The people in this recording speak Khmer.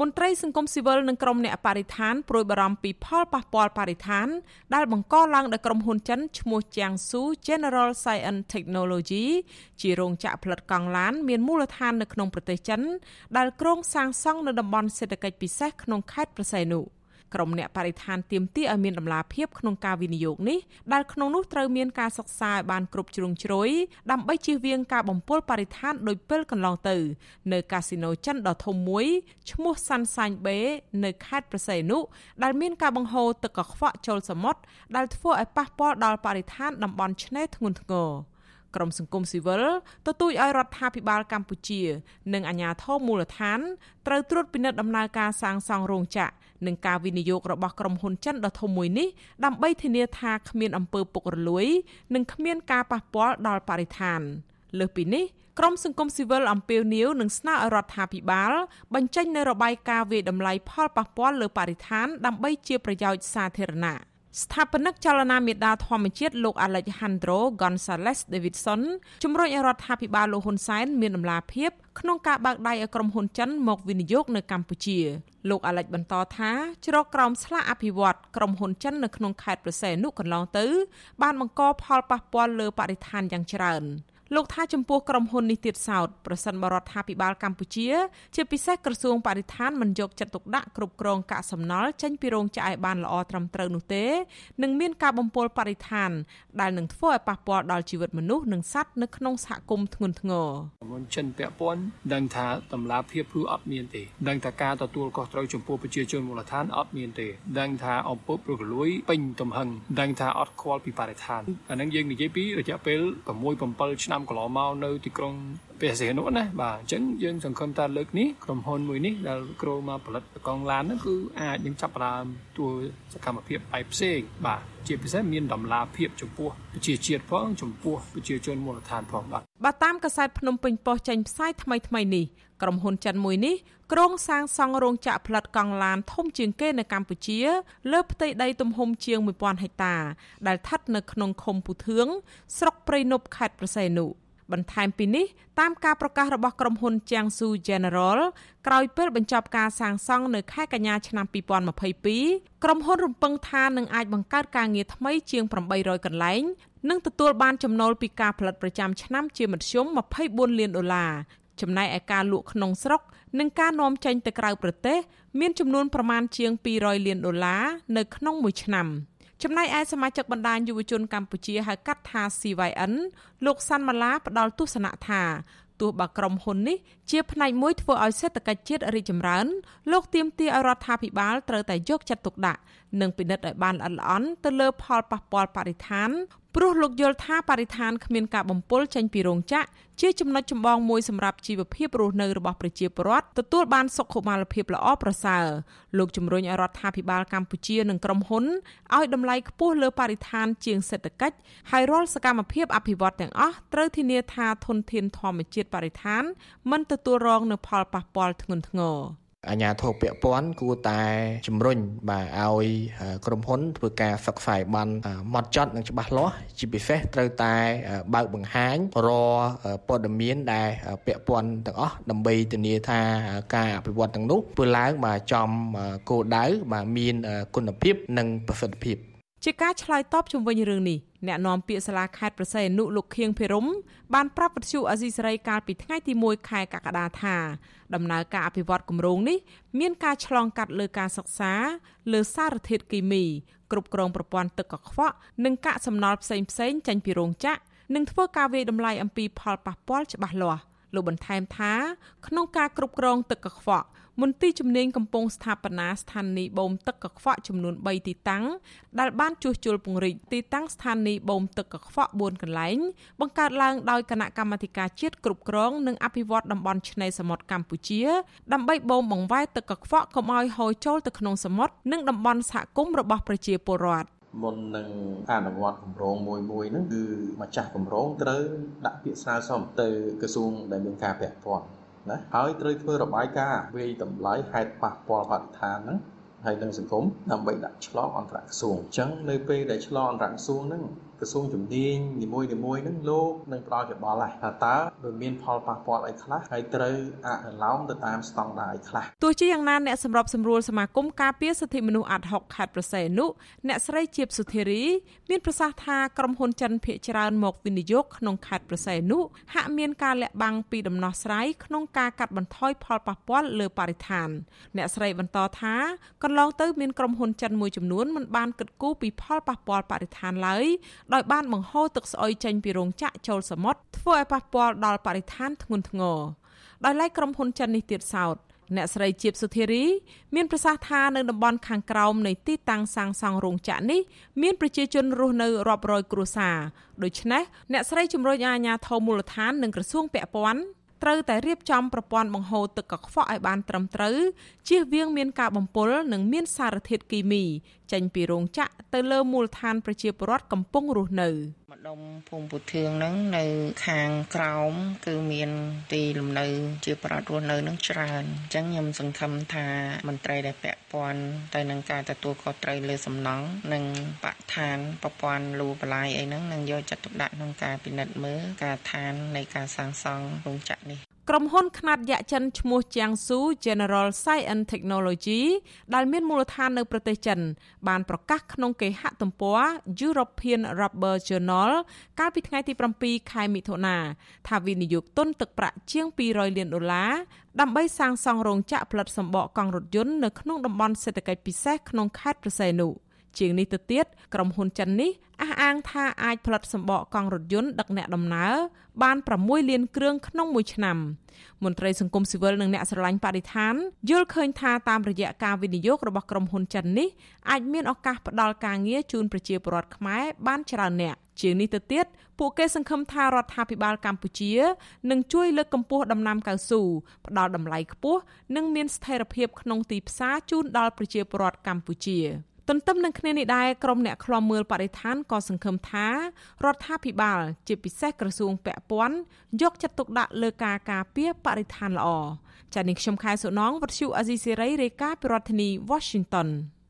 មន្ត្រីសង្គមស៊ីវិលនិងក្រុមអ្នកបរិស្ថានព្រួយបារម្ភពីផលប៉ះពាល់បរិស្ថាន ដែលបង្កឡើងដោយក្រុមហ៊ុនចិនឈ្មោះ Jiangsu General Science Technology ជារោងចក្រផលិតកង់ឡាន មានមូលដ្ឋាននៅក្នុងប្រទេសចិនដែលគ្រោងសាងសង់នៅតំបន់សេដ្ឋកិច្ចពិសេសក្នុងខេត្តប្រស័យនុ។ ក្រុមអ្នកបរិស្ថានទាមទារឲ្យមានដំណាភាពក្នុងការវិនិយោគនេះដែលក្នុងនោះត្រូវមានការសិក្សាឲ្យបានគ្រប់ជ្រុងជ្រោយដើម្បីជៀសវាងការបំពុលបរិស្ថានដោយពេលកន្លងទៅ នៅកាស៊ីណូចិនដ៏ធំមួយឈ្មោះសាន់សាញ់បេនៅខេត្តប្រស័យនុដែលមានការបង្ហូរទឹកកខ្វក់ចូលសមុទ្រដែលធ្វើឲ្យប៉ះពាល់ដល់បរិស្ថានតំបន់ឆ្នេរធ្ងន់ធ្ងរ ក្រមសង្គមស៊ីវិលទទូចឲ្យរដ្ឋាភិបាលកម្ពុជា និងអាជ្ញាធរមូលដ្ឋានត្រូវត្រួតពិនិត្យដំណើរការសាងសង់រោងចក្រនិងការវិនិយោគរបស់ក្រុមហ៊ុនចិនដ៏ធំមួយនេះដើម្បីធានាថាគ្មានអំពើពុករលួយ និងគ្មានការប៉ះពាល់ដល់បរិស្ថានលើសពីនេះក្រមសង្គមស៊ីវិលអំពាវនាវនឹងស្នើឲ្យរដ្ឋាភិបាល បញ្ចេញនូវរបាយការណ៍វិតម្លៃផលប៉ះពាល់លើបរិស្ថានដើម្បីជាប្រយោជន៍សាធារណៈ ស្ថាបនិកចលនាមេដាធម្មជាតិលោក Alejandro Gonzalez Davidson ជំរុញឲ្យរដ្ឋាភិបាលលោកហ៊ុនសែនមានដំណាភាពក្នុងការបើកដៃឲ្យក្រុមហ៊ុនចិនមកវិនិយោគនៅកម្ពុជាលោកអាលិចបន្តថាជ្រកក្រោមស្លាកអភិវឌ្ឍក្រុមហ៊ុនចិននៅក្នុងខេត្តប្រសេនុកន្លងទៅ បានបង្កផលប៉ះពាល់លើបរិស្ថានយ៉ាងច្រើន។ លោកថាចំពោះក្រុមហ៊ុននេះទៀតសោតប្រសិនបរដ្ឋាភិបាលកម្ពុជា ជាពិសេសក្រសួងបរិស្ថានមិនយកចិត្តទុកដាក់គ្រប់គ្រងកាកសំណល់ចេញពីរោងចក្រឲ្យបានល្អត្រឹមត្រូវនោះទេនឹងមានការបំពុលបរិស្ថានដែលនឹងធ្វើឲ្យប៉ះពាល់ដល់ជីវិតមនុស្សនិងសត្វនៅក្នុងសហគមន៍ធ្ងន់ធ្ងរ មុនចិនពាក់ព័ន្ធដឹងថាតម្លាភាពគឺអត់មានទេដឹងថាការទទួលខុសត្រូវចំពោះប្រជាជនមូលដ្ឋានអត់មានទេដឹងថាអំពើប្រកលួយពេញទំហឹងដឹងថាអត់ខ្វល់ពីបរិស្ថានអានឹងយើងនិយាយពីរយៈពេល6 7ឆ្នាំឆ្នាំកន្លងមកនៅទីក្រុង ព្រះសីហនុណាបាទអញ្ចឹងយើងសង្ឃឹមថាលើកនេះក្រុមហ៊ុនមួយនេះដែលគ្រោមកផលិតកង់ឡានហ្នឹងគឺអាចនឹងចាប់ផ្ដើមទួសកម្មភាពបែបផ្សេងបាទជាពិសេសមានដំណាភាពចំពោះប្រជាជាតិផងចំពោះប្រជាជនមូលដ្ឋានផងបាទបាទតាមកាសែតភ្នំពេញប៉ុស្តិ៍ចេញផ្សាយថ្មីថ្មីនេះក្រុមហ៊ុនចិនមួយនេះក្រុងសាងសង់រោងចក្រផលិតកង់ឡានធំជាងគេនៅកម្ពុជា លើផ្ទៃដីទំហំជាង1000ហិកតា ដែលស្ថិតនៅក្នុងឃុំពូធឿងស្រុកព្រៃនប់ខេត្តប្រស័យនុ បន្ថែមពីនេះតាមការប្រកាសរបស់ក្រុមហ៊ុន Jiangsu General ក្រោយពេលបញ្ចប់ការសាងសង់នៅខែកញ្ញាឆ្នាំ2022ក្រុមហ៊ុនរំពឹងថានឹងអាចបង្កើតការងារថ្មីជាង800កន្លែងនិងទទួលបានចំណូលពីការផលិតប្រចាំឆ្នាំជាមធ្យម24លានដុល្លារចំណែកឯការលក់ក្នុងស្រុកនិងការនាំចេញទៅក្រៅប្រទេស មានចំនួនប្រមាណជាង200លានដុល្លារនៅក្នុងមួយឆ្នាំ។ ចំណែកឯសមាជិកបណ្ដាញយុវជនកម្ពុជាហៅកាត់ថា CYN លោកសាន់ម៉ាឡាផ្ដល់ទស្សនៈថាទោះបើក្រុមហ៊ុននេះជាផ្នែកមួយធ្វើឲ្យសេដ្ឋកិច្ចជាតិរីកចម្រើនលោកទៀមទាឲ្យរដ្ឋាភិបាលត្រូវតែយកចិត្តទុកដាក់និងពិនិត្យឲ្យបានល្អិតល្អន់ទៅលើផលប៉ះពាល់បរិស្ថាន ព្រោះលោកយល់ថាបរិស្ថានគ្មានការបំពុលចេញពីរោងចក្រជាចំណុចចម្បងមួយសម្រាប់ជីវភាពរស់នៅរបស់ប្រជាពលរដ្ឋទទួលបានសុខុមាលភាពល្អប្រសើរលោកជំរុញឲ្យរដ្ឋាភិបាលកម្ពុជានិងក្រុមហ៊ុនឲ្យតម្លៃខ្ពស់លើបរិស្ថានជាងសេដ្ឋកិច្ចហើយរាល់សកម្មភាពអភិវឌ្ឍទាំងអស់ត្រូវធានាថាធនធានធម្មជាតិបរិស្ថានមិនទទួលរងនូវផលប៉ះពាល់ធ្ងន់ធ្ងរ អាជ្ញាធរពាក់ព័ន្ធគួរតែជំរុញបាទឲ្យក្រុមហ៊ុនធ្វើការសិក្សាបានម៉ត់ចត់និងច្បាស់លាស់ជាពិសេសត្រូវតែបើកបង្ហាញរព័ត៌មានដែលពាក់ព័ន្ធទាំងអស់ដើម្បីធានាថាការអភិវឌ្ឍទាំងនោះធ្វើឡើងបាទចំគោលដៅបាទមានគុណភាពនិងប្រសិទ្ធភាពជាការឆ្លើយតបជំវិញរឿងនេះ អ្នកនាំពាក្យសាលាខេត្តប្រស័យអនុលោកខៀងភិរមបានប្រាប់វិទ្យុអាស៊ីសេរីកាលពីថ្ងៃទី1ខែកក្កដាថាដំណើរការអភិវឌ្ឍគម្រោងនេះមានការឆ្លងកាត់លើការសិក្សាលើសារធាតុគីមី គ្រប់គ្រងប្រព័ន្ធទឹកកខ្វក់និងកាកសំណល់ផ្សេងៗចេញពីរោងចក្រនិងធ្វើការវិយតម្លៃអំពីផលប៉ះពាល់ច្បាស់លាស់ លោកបន្ថែមថាក្នុងការគ្រប់គ្រងទឹកកខ្វក់មន្ទីរជំនាញកំពុងស្ថាបនាស្ថានីយបូមទឹកកខ្វក់ចំនួន3ទីតាំងដែលបានជួសជុលពង្រីកទីតាំងស្ថានីយបូមទឹកកខ្វក់4កន្លែងបង្កើតឡើងដោយគណៈកម្មាធិការជាតិគ្រប់គ្រងនិងអភិវឌ្ឍតំបន់ឆ្នេរសមុទ្រកម្ពុជា ដើម្បីបូមបង្វែរទឹកកខ្វក់កុំឲ្យហូរចូលទៅក្នុងសមុទ្រនិងតំបន់សហគមន៍របស់ប្រជាពលរដ្ឋ មុននឹងអនុវត្តគម្រោងមួយមួយហ្នឹងគឺម្ចាស់គម្រោងត្រូវដាក់ពាក្យស្នើសុំទៅក្រសួងដែលមានការពាក់ព័ន្ធណាហើយត្រូវធ្វើរបាយការណ៍វិយតម្លៃហេតុប៉ះពាល់បរិស្ថានហ្នឹងហើយនឹងសង្គមដើម្បីដាក់ឆ្លងអន្តរក្រសួងអញ្ចឹងនៅពេលដែលឆ្លងអន្តរក្រសួងហ្នឹង ក្រសួងជំនាញនីមួយៗហ្នឹងលោកនឹងផ្ដល់យោបល់ដែរថាតើវាមានផលប៉ះពាល់អីខ្លះហើយត្រូវអនុលោមទៅតាមស្តង់ដារអីខ្លះទោះជាយ៉ាងណាអ្នកសម្របសម្រួលសមាគមការពារសិទ្ធិមនុស្សអាត់ហុកខេត្តប្រសេនុអ្នកស្រីជាបសុធារី មានប្រសាសន៍ថាក្រុមហ៊ុនចិនភាគច្រើនមកវិនិយោគក្នុងខេត្តប្រសេនុហាក់មានការលាក់បាំងពីដំណោះស្រាយក្នុងការកាត់បន្ថយផលប៉ះពាល់លើបរិស្ថាន អ្នកស្រីបន្តថាកន្លងទៅមានក្រុមហ៊ុនចិនមួយចំនួនមិនបានគិតគូរពីផលប៉ះពាល់បរិស្ថានឡើយដោយបានបង្ហូរទឹកស្អុយចេញពីរោងចក្រចូលសមុទ្រធ្វើឲ្យប៉ះពាល់ដល់បរិស្ថានធ្ងន់ធ្ងរដោយឡែកក្រុមហ៊ុនចិននេះទៀតសោតអ្នកស្រីជាបសុធារី មានប្រសាសន៍ថានៅតំបន់ខាងក្រោមនៃទីតាំងសាងសង់រោងចក្រនេះមានប្រជាជនរស់នៅរាប់រយគ្រួសារដូច្នេះអ្នកស្រីជំរុញអាជ្ញាធរមូលដ្ឋាននិងក្រសួងពាក់ព័ន្ធ ត្រូវតែរៀបចំប្រព័ន្ធបង្ហូរទឹកកខ្វក់ឲ្យបានត្រឹមត្រូវជៀសវាងមានការបំពុលនិងមានសារធាតុគីមីចេញពីរោងចក្រទៅលើមូលដ្ឋានប្រជាពលរដ្ឋកំពុងរស់នៅ ម្ដុំភូមិពុធឿងហ្នឹងនៅខាងក្រោម គឺមានទីលំនៅ ជាប្រដ្ឋរស់នៅនឹងច្រើនអញ្ចឹងខ្ញុំសង្ឃឹមថាមន្ត្រីដែលពាក់ព័ន្ធទៅនឹងការទទួលខុសត្រូវលើសំណង់និងបឋានប្រព័ន្ធលូបលាយអីហ្នឹងនឹងយកចិត្តទុកដាក់ក្នុងការពិនិត្យមើលការឋាននៃការសាងសង់រោងចក្រនេះ ក្រុមហ៊ុនខ្នាតយក្សចិនឈ្មោះ Jiangsu General Science Technology ដែលមានមូលដ្ឋាននៅប្រទេសចិន បានប្រកាសក្នុងគេហទំព័រ European Rubber Journal កាលពីថ្ងៃទី7ខែមិថុនាថាវិនិយោគទុនទឹកប្រាក់ជាង200លានដុល្លារដើម្បីសាងសង់រោងចក្រផលិតសម្បកកង់រថយន្តនៅក្នុងតំបន់សេដ្ឋកិច្ចពិសេសក្នុងខេត្តប្រសេនុ ជាងនេះទៅទៀតក្រុមហ៊ុនចិននេះអះអាងថាអាចផលិតសម្បកកង់រថយន្តដឹកអ្នកដំណើរបាន6លានគ្រឿងក្នុងមួយឆ្នាំមន្ត្រីសង្គមស៊ីវិលនិងអ្នកស្រឡាញ់បរិស្ថានយល់ឃើញថាតាមរយៈការវិនិយោគរបស់ក្រុមហ៊ុនចិននេះអាចមានឱកាសផ្ដល់ការងារជូនប្រជាពលរដ្ឋខ្មែរបានច្រើនអ្នកជាងនេះទៅទៀតពួកគេសង្ឃឹមថារដ្ឋាភិបាលកម្ពុជានឹងជួយលើកកម្ពស់ដំណាំកៅស៊ូផ្ដល់តម្លៃខ្ពស់និងមានស្ថិរភាពក្នុងទីផ្សារជូនដល់ប្រជាពលរដ្ឋកម្ពុជា។ ទន្ទឹមនឹងគ្នានេះដែរក្រុមអ្នកឃ្លាំមើលបរិស្ថានក៏សង្ឃឹមថារដ្ឋាភិបាល ជាពិសេសក្រសួងពាក់ព័ន្ធយកចិត្តទុកដាក់លើការការពារបរិស្ថានល្អចា៎នេះខ្ញុំខែសុណងវັດឈូអេស៊ីសេរីរាយការណ៍ពីរដ្ឋធានី Washington